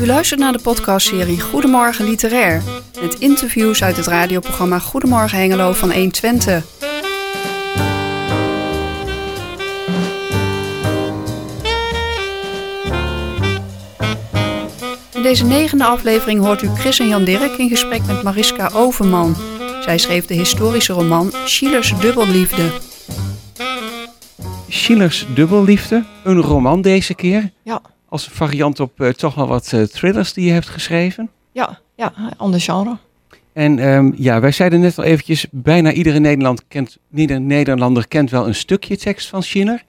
U luistert naar de podcastserie Goedemorgen Literair. Met interviews uit het radioprogramma Goedemorgen Hengelo van 120. In deze negende aflevering hoort u Chris en Jan Dirk in gesprek met Mariska Overman. Zij schreef de historische roman Schillers Dubbelliefde. Schillers Dubbelliefde, een roman deze keer. Ja. Als variant op uh, toch wel wat uh, thrillers die je hebt geschreven. Ja, ja ander genre. En um, ja, wij zeiden net al eventjes, bijna iedere Nederland kent, ieder Nederlander kent wel een stukje tekst van Schiller.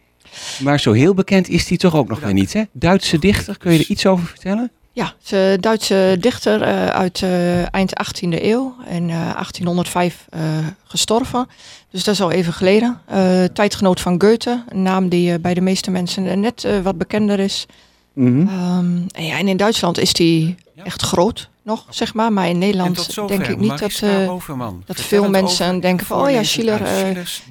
Maar zo heel bekend is die toch ook nog weer niet, hè? Duitse dichter, kun je er iets over vertellen? Ja, de Duitse dichter uh, uit uh, eind 18e eeuw en uh, 1805 gestorven. Dus dat is al even geleden. tijdgenoot van Goethe, een naam die bij de meeste mensen net wat bekender is. Mm -hmm. um, en, ja, en in Duitsland is die ja. echt groot nog, zeg maar. Maar in Nederland denk ik niet dat, dat veel mensen denken van... oh ja, Schiller,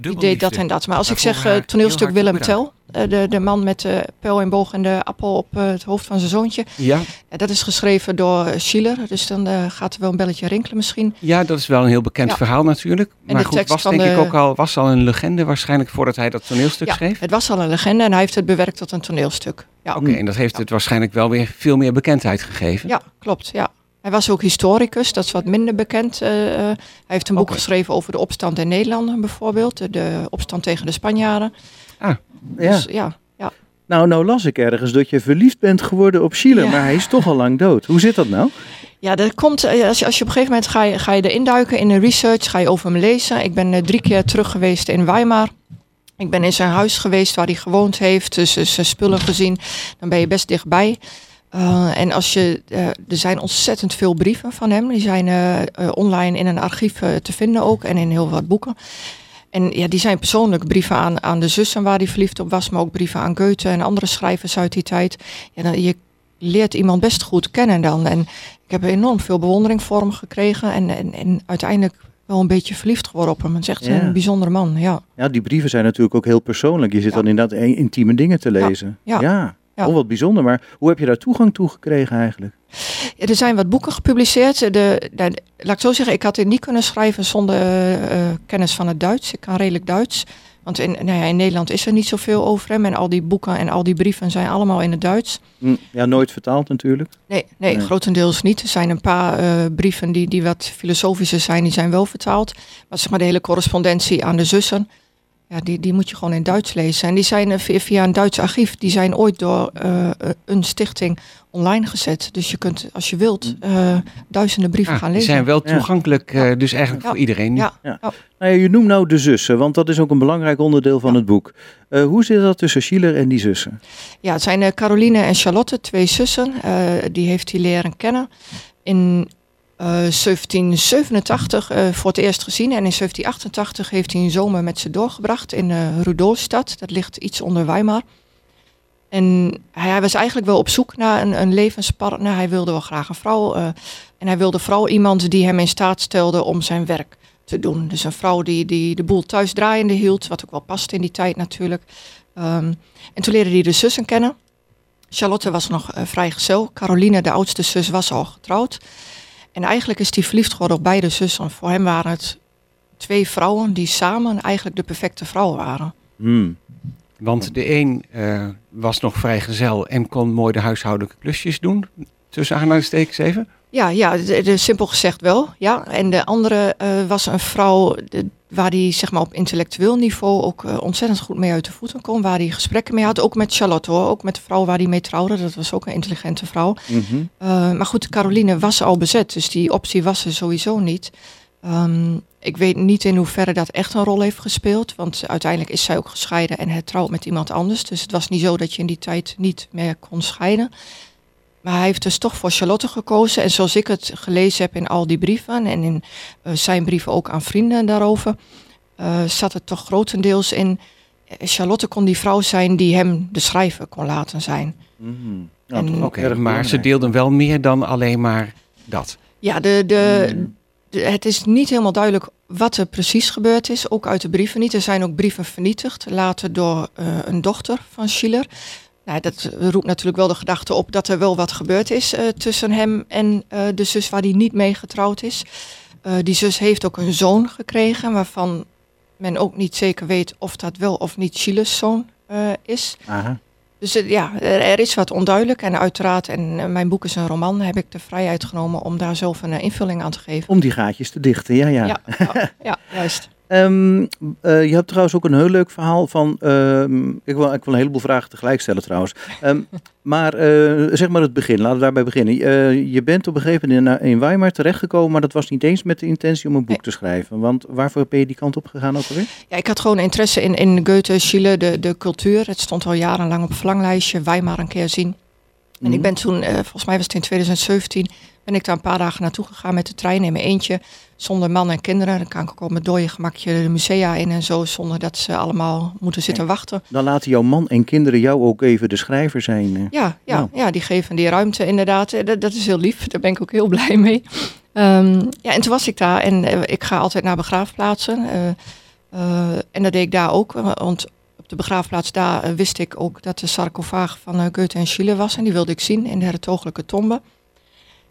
die deed dat en dat. Maar als ik zeg toneelstuk Willem Tell... De, de man met de pijl en boog en de appel op het hoofd van zijn zoontje. Ja. ja dat is geschreven door Schiller. Dus dan gaat er wel een belletje rinkelen misschien. Ja, dat is wel een heel bekend ja. verhaal natuurlijk. En maar goed, was denk de... ik ook al, was al een legende waarschijnlijk voordat hij dat toneelstuk ja, schreef? het was al een legende en hij heeft het bewerkt tot een toneelstuk. Ja. Oké, okay, en dat heeft het waarschijnlijk wel weer veel meer bekendheid gegeven. Ja, klopt. Ja. Hij was ook historicus, dat is wat minder bekend. Uh, hij heeft een boek okay. geschreven over de opstand in Nederland bijvoorbeeld. De, de opstand tegen de Spanjaarden. Ah, ja. Dus, ja, ja. Nou, nou las ik ergens dat je verliefd bent geworden op Schiller, ja. maar hij is toch al lang dood. Hoe zit dat nou? Ja, dat komt, als je, als je op een gegeven moment ga je, ga je erin duiken in de research, ga je over hem lezen. Ik ben uh, drie keer terug geweest in Weimar. Ik ben in zijn huis geweest waar hij gewoond heeft, dus zijn spullen gezien. Dan ben je best dichtbij. Uh, en als je, uh, er zijn ontzettend veel brieven van hem. Die zijn uh, online in een archief te vinden ook en in heel wat boeken. En ja, die zijn persoonlijk brieven aan, aan de zussen waar hij verliefd op was, maar ook brieven aan Goethe en andere schrijvers uit die tijd. Ja, dan, je leert iemand best goed kennen dan. En ik heb enorm veel bewondering voor hem gekregen en, en, en uiteindelijk wel een beetje verliefd geworden op hem. Het is echt ja. een bijzondere man, ja. Ja, die brieven zijn natuurlijk ook heel persoonlijk. Je zit ja. dan inderdaad intieme dingen te lezen. Ja. ja. Ja. Oh, wat bijzonder. Maar hoe heb je daar toegang toe gekregen eigenlijk? Ja, er zijn wat boeken gepubliceerd. De, de, laat ik zo zeggen, ik had dit niet kunnen schrijven zonder uh, kennis van het Duits. Ik kan redelijk Duits. Want in, nou ja, in Nederland is er niet zoveel over hem. En al die boeken en al die brieven zijn allemaal in het Duits. Ja, nooit vertaald natuurlijk. Nee, nee, nee. grotendeels niet. Er zijn een paar uh, brieven die, die wat filosofischer zijn, die zijn wel vertaald. Maar zeg maar de hele correspondentie aan de zussen... Ja, die, die moet je gewoon in Duits lezen. En die zijn via een Duits archief, die zijn ooit door uh, een stichting online gezet. Dus je kunt, als je wilt, uh, duizenden brieven ah, gaan lezen. Die zijn wel toegankelijk, ja. uh, dus eigenlijk ja. voor iedereen. Ja. ja. Nou je noemt nou de zussen, want dat is ook een belangrijk onderdeel van het boek. hoe zit dat tussen Schiller en die zussen? Ja, het zijn Caroline en Charlotte, twee zussen. die heeft hij leren kennen. In uh, 1787 uh, voor het eerst gezien. En in 1788 heeft hij een zomer met ze doorgebracht in uh. Dat ligt iets onder Weimar. En hij, was eigenlijk wel op zoek naar een, een levenspartner. Hij wilde wel graag een vrouw. En hij wilde vooral iemand die hem in staat stelde om zijn werk te doen. Dus een vrouw die, die de boel thuis draaiende hield. Wat ook wel past in die tijd natuurlijk. Um, en toen leerde hij de zussen kennen. Charlotte was nog vrijgezel. Caroline, de oudste zus, was al getrouwd. En eigenlijk is hij verliefd geworden op beide zussen. Voor hem waren het twee vrouwen die samen eigenlijk de perfecte vrouw waren. Hmm. Want de een uh, was nog vrijgezel en kon mooi de huishoudelijke klusjes doen. Tussen aanhalingstekens even. Ja, ja de, de, simpel gezegd wel. Ja. En de andere uh, was een vrouw de, waar hij zeg maar, op intellectueel niveau ook uh, ontzettend goed mee uit de voeten kon. Waar hij gesprekken mee had. Ook met Charlotte hoor. Ook met de vrouw waar hij mee trouwde. Dat was ook een intelligente vrouw. Mm -hmm. uh, maar goed, Caroline was al bezet. Dus die optie was er sowieso niet. Um, ik weet niet in hoeverre dat echt een rol heeft gespeeld. Want uiteindelijk is zij ook gescheiden en hertrouwd met iemand anders. Dus het was niet zo dat je in die tijd niet meer kon scheiden. Maar hij heeft dus toch voor Charlotte gekozen. En zoals ik het gelezen heb in al die brieven en in uh, zijn brieven ook aan vrienden daarover, uh, zat het toch grotendeels in. Charlotte kon die vrouw zijn die hem de schrijver kon laten zijn. Mm -hmm. ja, Oké, okay, maar ze deelden wel meer dan alleen maar dat. Ja, de, de, de, het is niet helemaal duidelijk wat er precies gebeurd is. Ook uit de brieven niet. Er zijn ook brieven vernietigd, later door uh, een dochter van Schiller. Nou, dat roept natuurlijk wel de gedachte op dat er wel wat gebeurd is eh, tussen hem en eh, de zus waar hij niet mee getrouwd is. Eh, die zus heeft ook een zoon gekregen, waarvan men ook niet zeker weet of dat wel of niet Chiles zoon is. Aha. Dus ja, er, er is wat onduidelijk. En uiteraard, en mijn boek is een roman, heb ik de vrijheid genomen om daar zelf een invulling aan te geven. Om die gaatjes te dichten, ja, ja. Ja, ja, ja, juist. Ehm, eh, je hebt trouwens ook een heel leuk verhaal van. ehm, ik, wil, ik wil een heleboel vragen tegelijk stellen trouwens. Ehm, maar eh, zeg maar het begin, laten we daarbij beginnen. Eh, je bent op een gegeven moment in, in Weimar terechtgekomen, maar dat was niet eens met de intentie om een boek Nee. te schrijven. Want waarvoor ben je die kant op gegaan ook alweer? Ja, ik had gewoon interesse in, in Goethe, Chile, de, de cultuur. Het stond al jarenlang op het verlanglijstje. Weimar een keer zien. En Mhm. ik ben toen, eh, volgens mij was het in 2017, ben ik daar een paar dagen naartoe gegaan met de trein in mijn eentje. Zonder man en kinderen. Dan kan ik ook op mijn dode gemakje de musea in en zo. Zonder dat ze allemaal moeten zitten wachten. Dan laten jouw man en kinderen jou ook even de schrijver zijn. Ja, ja, Nou. ja, die geven die ruimte inderdaad. Eh, Dat, dat is heel lief. Daar ben ik ook heel blij mee. Ehm, ja, en toen was ik daar en eh, ik ga altijd naar begraafplaatsen. en dat deed ik daar ook. Want op de begraafplaats daar eh, wist ik ook dat de sarcofaag van eh, Goethe en Schiele was. En die wilde ik zien in de hertogelijke tombe.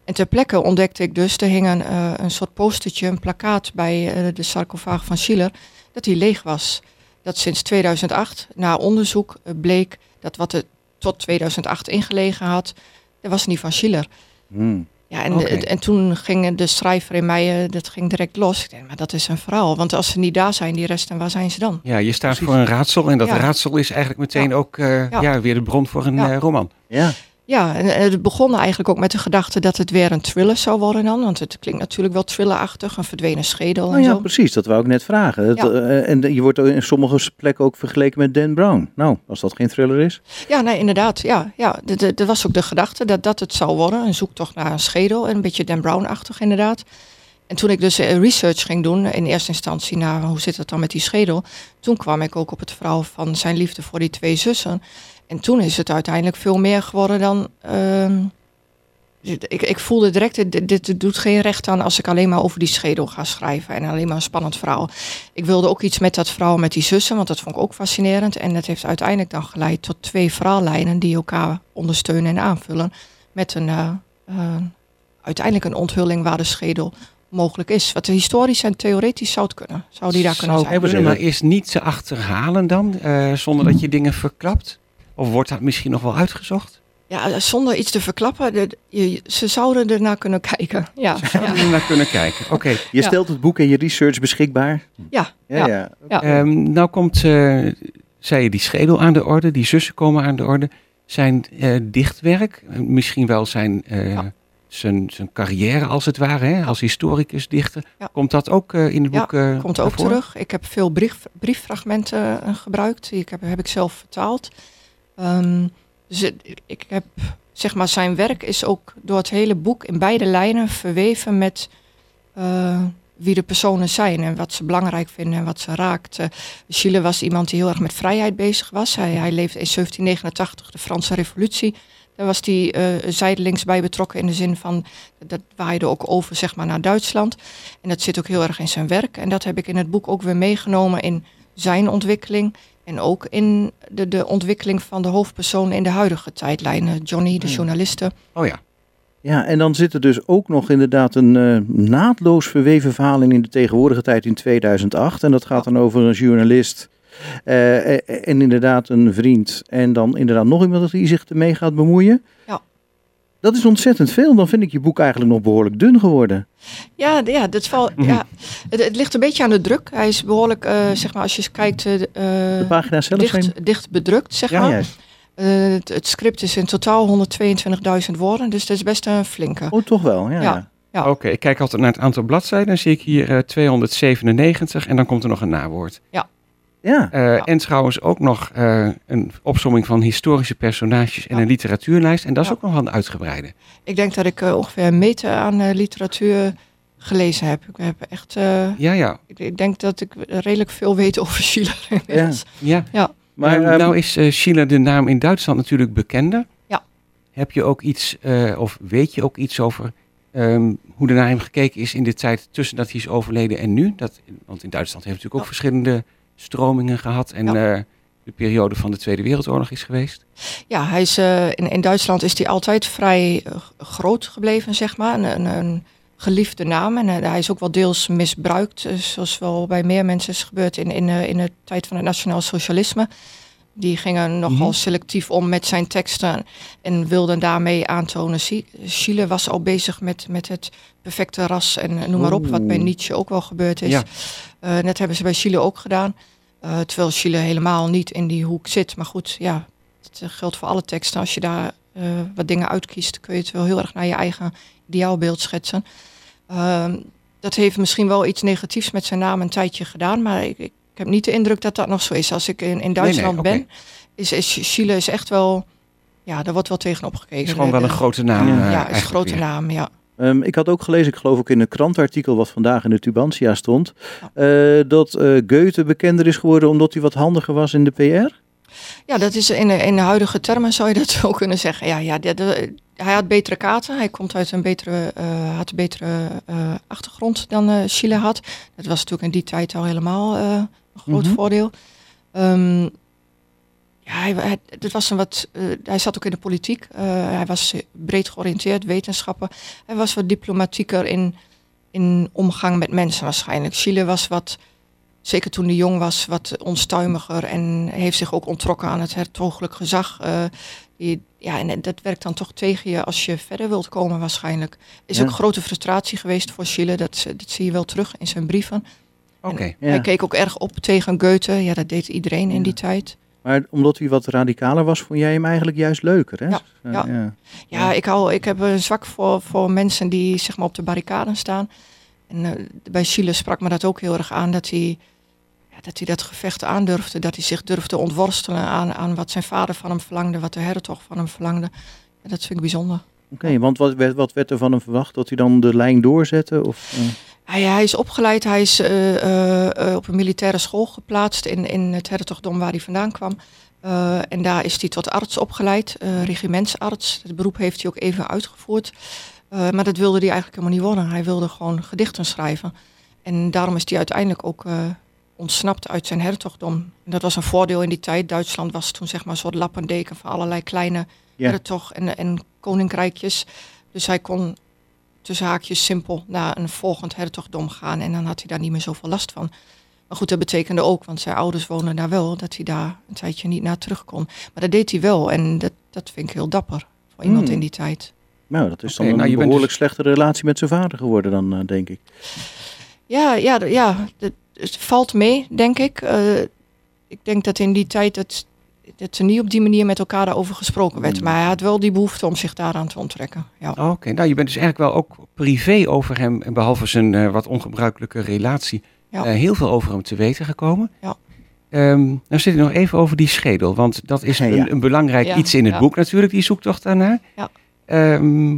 En ter plekke ontdekte ik dus, er hing een, eh, een soort postertje, een plakkaat bij de sarcofaag van Schiller, dat die leeg was. Dat sinds 2008, na onderzoek, bleek dat wat er tot 2008 ingelegen had, dat was niet van Schiller. Hmm. Ja, en, en, en toen ging de schrijver in mij, eh, dat ging direct los. Ik denk, maar dat is een verhaal. Want als ze niet daar zijn, die resten, waar zijn ze dan? Ja, je staat Precies. voor een raadsel en dat Ja. raadsel is eigenlijk meteen ook eh, ja. Ja. weer de bron voor een Ja. eh, roman. Ja, Ja, en het begon eigenlijk ook met de gedachte dat het weer een thriller zou worden dan. Want het klinkt natuurlijk wel thrillerachtig, een verdwenen schedel nou en ja, zo. precies. Dat wou ik net vragen. Eh, en je wordt in sommige plekken ook vergeleken met Dan Brown. Nou, als dat geen thriller is. Ja, nee, inderdaad. Ja, ja. Er was ook de gedachte dat dat het zou worden. Een zoektocht naar een schedel. Een beetje Dan Brown-achtig inderdaad. En toen ik dus eh, research ging doen, in eerste instantie naar hoe zit het dan met die schedel. Toen kwam ik ook op het verhaal van zijn liefde voor die twee zussen. En toen is het uiteindelijk veel meer geworden dan... ehm, ik, ik voelde direct, dit, dit doet geen recht aan als ik alleen maar over die schedel ga schrijven. En alleen maar een spannend verhaal. Ik wilde ook iets met dat verhaal met die zussen, want dat vond ik ook fascinerend. En dat heeft uiteindelijk dan geleid tot twee verhaallijnen die elkaar ondersteunen en aanvullen. Met een, eh, eh, uiteindelijk een onthulling waar de schedel mogelijk is. Wat historisch en theoretisch zou het kunnen. Zou die daar kunnen zijn. kunnen, maar is niet te achterhalen dan, eh, zonder dat je dingen verklapt? Of wordt dat misschien nog wel uitgezocht? Ja, zonder iets te verklappen. de- je- ze zouden ernaar kunnen kijken. Ja, Zouden ja, we er naar kunnen kijken? Oké. Je Ja. stelt het boek en je research beschikbaar. ja, Ja, ja. ja. ja. Ehm, nou komt, eh, zei je, die schedel aan de orde, die zussen komen aan de orde. Zijn eh, dichtwerk, eh, misschien wel zijn, eh, Ja. zijn, zijn carrière als het ware, hè, als historicus, dichter. Ja. Komt dat ook eh, in het Ja, boek eh, Komt ook terug. Ik heb veel brief, brieffragmenten eh, gebruikt. Die ik heb, heb ik zelf vertaald. Ehm, dus ik heb, zeg maar, zijn werk is ook door het hele boek in beide lijnen verweven met eh, wie de personen zijn en wat ze belangrijk vinden en wat ze raakt. Uh, Schiele was iemand die heel erg met vrijheid bezig was. Hij, hij leefde in 1789, de Franse Revolutie. Daar was hij eh, zijdelings bij betrokken in de zin van dat waaide ook over zeg maar, naar Duitsland. En dat zit ook heel erg in zijn werk. En dat heb ik in het boek ook weer meegenomen in zijn ontwikkeling. En ook in de, de ontwikkeling van de hoofdpersoon in de huidige tijdlijn. Eh, Johnny, de Ja. journaliste. Oh ja. Ja, en dan zit er dus ook nog inderdaad een eh, naadloos verweven verhaal in in de tegenwoordige tijd in 2008. En dat gaat dan over een journalist eh, eh, en inderdaad een vriend. En dan inderdaad nog iemand die zich ermee gaat bemoeien. Ja. Dat is ontzettend veel. Dan vind ik je boek eigenlijk nog behoorlijk dun geworden. Ja, ja, dat valt, Mhm. ja het, het ligt een beetje aan de druk. Hij is behoorlijk, eh, zeg maar, als je kijkt, eh, De pagina's zelf zijn... dicht, dicht bedrukt, zeg Ja, maar. juist. Eh, het, het script is in totaal 122.000 woorden, dus dat is best een flinke. Oh, toch wel. Ja, Ja. Oké, ik kijk altijd naar het aantal bladzijden. Dan zie ik hier eh, 297 en dan komt er nog een nawoord. ja. Eh, Ja. En trouwens ook nog eh, een opsomming van historische personages en Ja. een literatuurlijst. En dat is Ja. ook nog wel een uitgebreide. Ik denk dat ik eh, ongeveer een meter aan eh, literatuur gelezen heb. Ik heb echt, eh, Ja, ja. ik, ik denk dat ik redelijk veel weet over Schiller inmiddels. ja. Maar Ehm, nou is eh Schiller de naam in Duitsland natuurlijk bekender. Ja. Heb je ook iets, eh, of weet je ook iets over ehm, hoe er naar hem gekeken is in de tijd tussen dat hij is overleden en nu? Dat, want in Duitsland heeft natuurlijk ook Ja. verschillende stromingen gehad. En Ja. eh, de periode van de Tweede Wereldoorlog is geweest. Ja, hij is, uh, in, in Duitsland is hij altijd vrij uh, groot gebleven, zeg maar. Een, een, geliefde naam. En hij is ook wel deels misbruikt, zoals wel bij meer mensen is gebeurd in, in, in de tijd van het nationaal socialisme. Die gingen nogal -hmm. selectief om met zijn teksten en wilden daarmee aantonen. Chile was al bezig met, met het perfecte ras en noem maar op, wat bij Nietzsche ook wel gebeurd is. Ja. Uh, net hebben ze bij Chile ook gedaan. Uh, terwijl Chile helemaal niet in die hoek zit. Maar goed, ja, het geldt voor alle teksten. Als je daar uh, wat dingen uitkiest, kun je het wel heel erg naar je eigen ideaalbeeld schetsen. Ehm, dat heeft misschien wel iets negatiefs met zijn naam een tijdje gedaan, maar ik, ik heb niet de indruk dat dat nog zo is. Als ik in, in Duitsland nee, nee, okay. ben, is, is Chile is echt wel, ja, daar wordt wel tegenop gekeken. Het is gewoon wel een grote naam. Ja, ja is een grote weer. naam, ja. Um, ik had ook gelezen, ik geloof ook in een krantartikel wat vandaag in de Tubantia stond, uh, dat uh, Goethe bekender is geworden omdat hij wat handiger was in de PR. Ja, dat is in de, in de huidige termen zou je dat zo kunnen zeggen. Ja, ja de, de, hij had betere kaarten. Hij komt uit een betere, uh, had een betere achtergrond dan Chile had. Dat was natuurlijk in die tijd al helemaal groot mm -hmm. voordeel. Um, ja, hij, hij, het was een wat, uh, hij zat ook in de politiek. Uh, hij was breed georiënteerd, wetenschappen. Hij was wat diplomatieker in, in omgang met mensen waarschijnlijk. Chile was wat, zeker toen hij jong was, wat onstuimiger. En heeft zich ook ontrokken aan het hertogelijk gezag. Uh, die, ja, en dat werkt dan toch tegen je als je verder wilt komen waarschijnlijk. Is ja. ook grote frustratie geweest voor Chile. Dat, dat zie je wel terug in zijn brieven. Okay, ja. Hij keek ook erg op tegen Goethe. Ja, dat deed iedereen in die tijd. Maar omdat hij wat radicaler was, vond jij hem eigenlijk juist leuker, hè? Ja, uh, ja. ja. ja ik, hou, ik heb een zwak voor, voor mensen die zeg maar, op de barricaden staan. En uh, bij Chile sprak me dat ook heel erg aan, dat hij, ja, dat hij dat gevecht aandurfde. Dat hij zich durfde ontworstelen aan, aan wat zijn vader van hem verlangde, wat de hertog van hem verlangde. En dat vind ik bijzonder. Oké, okay, want wat werd, wat werd er van hem verwacht? Dat hij dan de lijn doorzette? Of, uh... Hij, hij, is opgeleid, hij is uh, uh, op een militaire school geplaatst in, in het hertogdom waar hij vandaan kwam. Uh, en daar is hij tot arts opgeleid, regimentsarts. Het beroep heeft hij ook even uitgevoerd. maar dat wilde hij eigenlijk helemaal niet worden. Hij wilde gewoon gedichten schrijven. En daarom is hij uiteindelijk ook ontsnapt uit zijn hertogdom. En dat was een voordeel in die tijd. Duitsland was toen zeg maar een soort lappendeken van allerlei kleine hertog- en, en koninkrijkjes. Dus hij kon tussen haakjes simpel naar een volgend hertogdom gaan. En dan had hij daar niet meer zoveel last van. Maar goed, dat betekende ook, want zijn ouders wonen daar wel, dat hij daar een tijdje niet naar terug kon. Maar dat deed hij wel en dat, dat vind ik heel dapper voor iemand Hmm. in die tijd. Nou, dat is dan een nou, behoorlijk dus- slechte relatie met zijn vader geworden dan, eh, denk ik. Ja, ja, ja het, het valt mee, denk ik. Eh, ik denk dat in die tijd het, dat er niet op die manier met elkaar daarover gesproken werd. Hmm. Maar hij had wel die behoefte om zich daaraan te onttrekken. Ja. Oké, nou je bent dus eigenlijk wel ook privé over hem, behalve zijn eh, wat ongebruikelijke relatie, Ja. eh, heel veel over hem te weten gekomen. Ja. Ehm, nou zit ik nog even over die schedel, want dat is Ja, een, ja. een belangrijk Ja, iets in het ja. boek natuurlijk, die zoektocht daarnaar. Ja. Ehm,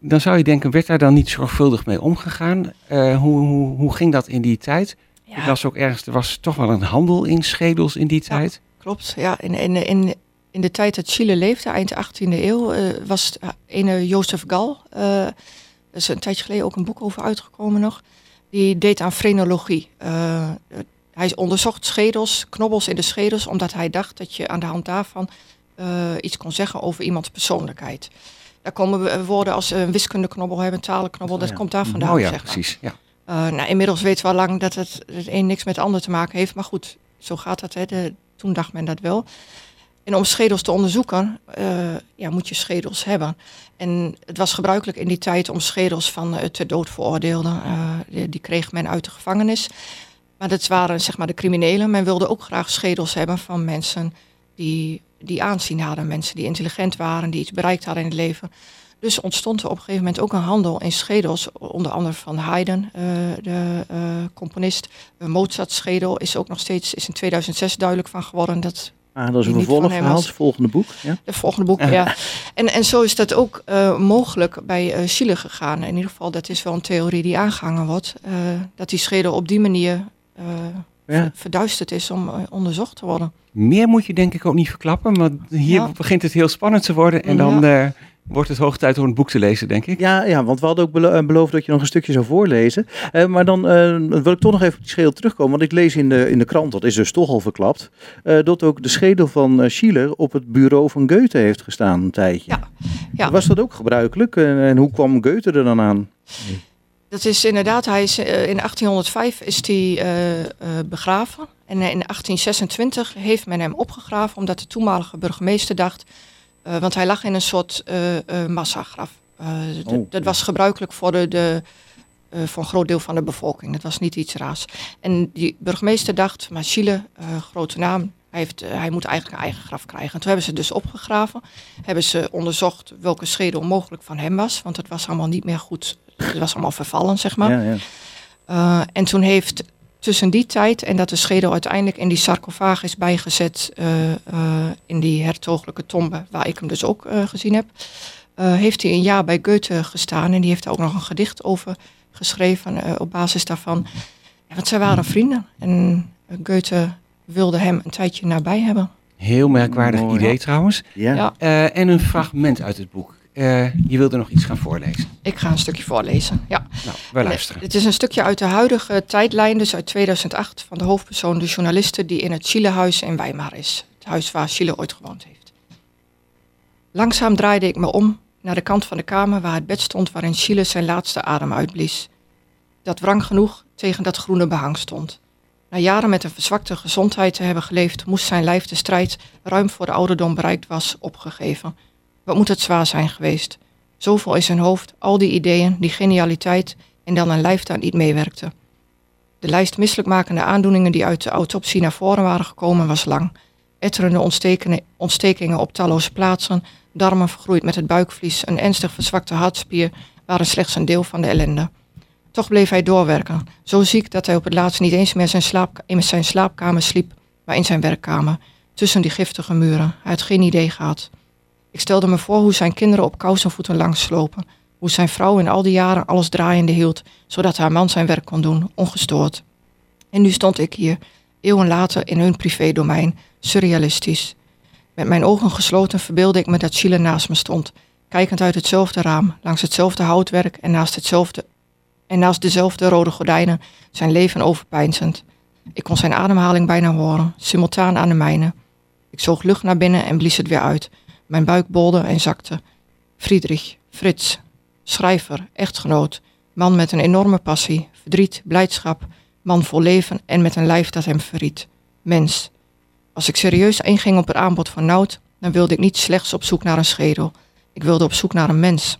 dan zou je denken, werd daar dan niet zorgvuldig mee omgegaan? Eh, hoe, hoe, hoe ging dat in die tijd? Ik las ook ergens, er was toch wel een handel in schedels in die Ja. tijd. Klopt. Ja, in, in, in, in de tijd dat Chile leefde, eind 18e eeuw, eh, was het, eh, ene Jozef Gal, eh, er is een tijdje geleden ook een boek over uitgekomen nog, die deed aan frenologie. Eh, eh, hij onderzocht schedels, knobbels in de schedels, omdat hij dacht dat je aan de hand daarvan eh, iets kon zeggen over iemands persoonlijkheid. Daar komen we- woorden als een wiskundeknobbel hebben, een talenknobbel, Oh dat ja. komt daar vandaan. oh ja, zeg maar. precies. Ja. Uh, nou, inmiddels weten we al lang dat het, het een niks met het ander te maken heeft. Maar goed, zo gaat dat. Hè. De, toen dacht men dat wel. En om schedels te onderzoeken, uh, ja, moet je schedels hebben. En het was gebruikelijk in die tijd om schedels van uh, ter dood veroordeelden. Uh, die, die kreeg men uit de gevangenis. Maar dat waren zeg maar de criminelen. Men wilde ook graag schedels hebben van mensen die, die aanzien hadden. Mensen die intelligent waren, die iets bereikt hadden in het leven. Dus ontstond er op een gegeven moment ook een handel in schedels, onder andere van Haydn, uh, de uh, componist. Uh, Mozart's schedel is ook nog steeds, is in 2006 duidelijk van geworden dat Ah, dat is een vervolgverhaal, het volgende boek. Ja? de volgende boek, ja. En, en zo is dat ook uh, mogelijk bij uh, Chile gegaan. In ieder geval, dat is wel een theorie die aangehangen wordt. Uh, dat die schedel op die manier uh, Ja. verduisterd is om uh, onderzocht te worden. Meer moet je denk ik ook niet verklappen, maar hier Ja. begint het heel spannend te worden. En dan, eh, wordt het hoog tijd om een boek te lezen, denk ik. Ja, ja want we hadden ook belo- eh, beloofd dat je nog een stukje zou voorlezen. Eh, maar dan eh, wil ik toch nog even op die schedel terugkomen. Want ik lees in de, in de krant, dat is dus toch al verklapt, eh, dat ook de schedel van eh, Schiller op het bureau van Goethe heeft gestaan een tijdje. Ja, ja. Was dat ook gebruikelijk? En, en hoe kwam Goethe er dan aan? Dat is inderdaad, hij is, in 1805 is hij eh, eh, begraven. En in 1826 heeft men hem opgegraven omdat de toenmalige burgemeester dacht... eh, want hij lag in een soort eh, eh, massagraf. Oh, dat was gebruikelijk voor, de, de, voor een groot deel van de bevolking. Dat was niet iets raars. En die burgemeester dacht, maar Chile, grote naam... Hij, heeft, hij moet eigenlijk een eigen graf krijgen. En toen hebben ze dus opgegraven. Hebben ze onderzocht welke schedel mogelijk van hem was. Want het was allemaal niet meer goed. Het was allemaal vervallen, zeg maar. Ja, ja. Uh, en toen heeft tussen die tijd en dat de schedel uiteindelijk in die sarcofaag is bijgezet, uh, uh, in die hertogelijke tombe, waar ik hem dus ook uh, gezien heb, uh, heeft hij een jaar bij Goethe gestaan en die heeft daar ook nog een gedicht over geschreven uh, op basis daarvan. Ja, want zij waren vrienden en Goethe wilde hem een tijdje nabij hebben. Heel merkwaardig Mooi. idee trouwens. Ja. Ja. Uh, en een fragment uit het boek. Uh, je wilde nog iets gaan voorlezen. Ik ga een stukje voorlezen, ja. Nou, wij luisteren. Het is een stukje uit de huidige tijdlijn, dus uit 2008, van de hoofdpersoon, de journaliste die in het Chilehuis in Weimar is. Het huis waar Chile ooit gewoond heeft. Langzaam draaide ik me om naar de kant van de kamer waar het bed stond waarin Chile zijn laatste adem uitblies. Dat wrang genoeg tegen dat groene behang stond. Na jaren met een verzwakte gezondheid te hebben geleefd, moest zijn lijf de strijd, ruim voor de ouderdom bereikt was, opgegeven. Wat moet het zwaar zijn geweest? Zoveel in zijn hoofd, al die ideeën, die genialiteit en dan een lijf dat niet meewerkte. De lijst misselijkmakende aandoeningen die uit de autopsie naar voren waren gekomen was lang. Etterende ontstekingen op talloze plaatsen, darmen vergroeid met het buikvlies, een ernstig verzwakte hartspier waren slechts een deel van de ellende. Toch bleef hij doorwerken, zo ziek dat hij op het laatst niet eens meer zijn in zijn slaapkamer sliep, maar in zijn werkkamer, tussen die giftige muren. Hij had geen idee gehad. Ik stelde me voor hoe zijn kinderen op kousenvoeten langs slopen, hoe zijn vrouw in al die jaren alles draaiende hield, zodat haar man zijn werk kon doen, ongestoord. En nu stond ik hier, eeuwen later in hun privédomein, surrealistisch. Met mijn ogen gesloten verbeelde ik me dat Chile naast me stond, kijkend uit hetzelfde raam, langs hetzelfde houtwerk en naast, hetzelfde, en naast dezelfde rode gordijnen, zijn leven overpeinzend. Ik kon zijn ademhaling bijna horen, simultaan aan de mijne. Ik zoog lucht naar binnen en blies het weer uit. Mijn buik bolde en zakte. Friedrich, Frits, schrijver, echtgenoot, man met een enorme passie, verdriet, blijdschap, man vol leven en met een lijf dat hem verriet. Mens. Als ik serieus inging op het aanbod van Nout, dan wilde ik niet slechts op zoek naar een schedel. Ik wilde op zoek naar een mens.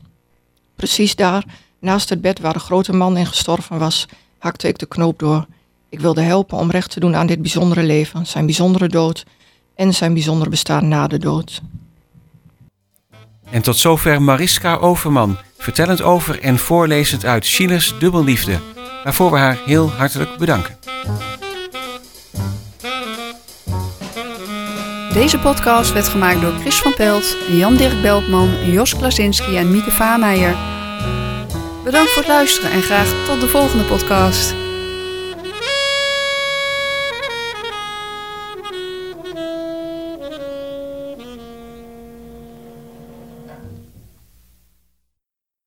Precies daar, naast het bed waar de grote man in gestorven was, hakte ik de knoop door. Ik wilde helpen om recht te doen aan dit bijzondere leven, zijn bijzondere dood en zijn bijzondere bestaan na de dood. En tot zover Mariska Overman, vertellend over en voorlezend uit Schillers Dubbelliefde, waarvoor we haar heel hartelijk bedanken. Deze podcast werd gemaakt door Chris van Pelt, Jan-Dirk Beltman, Jos Klasinski en Mieke Vaameijer. Bedankt voor het luisteren en graag tot de volgende podcast.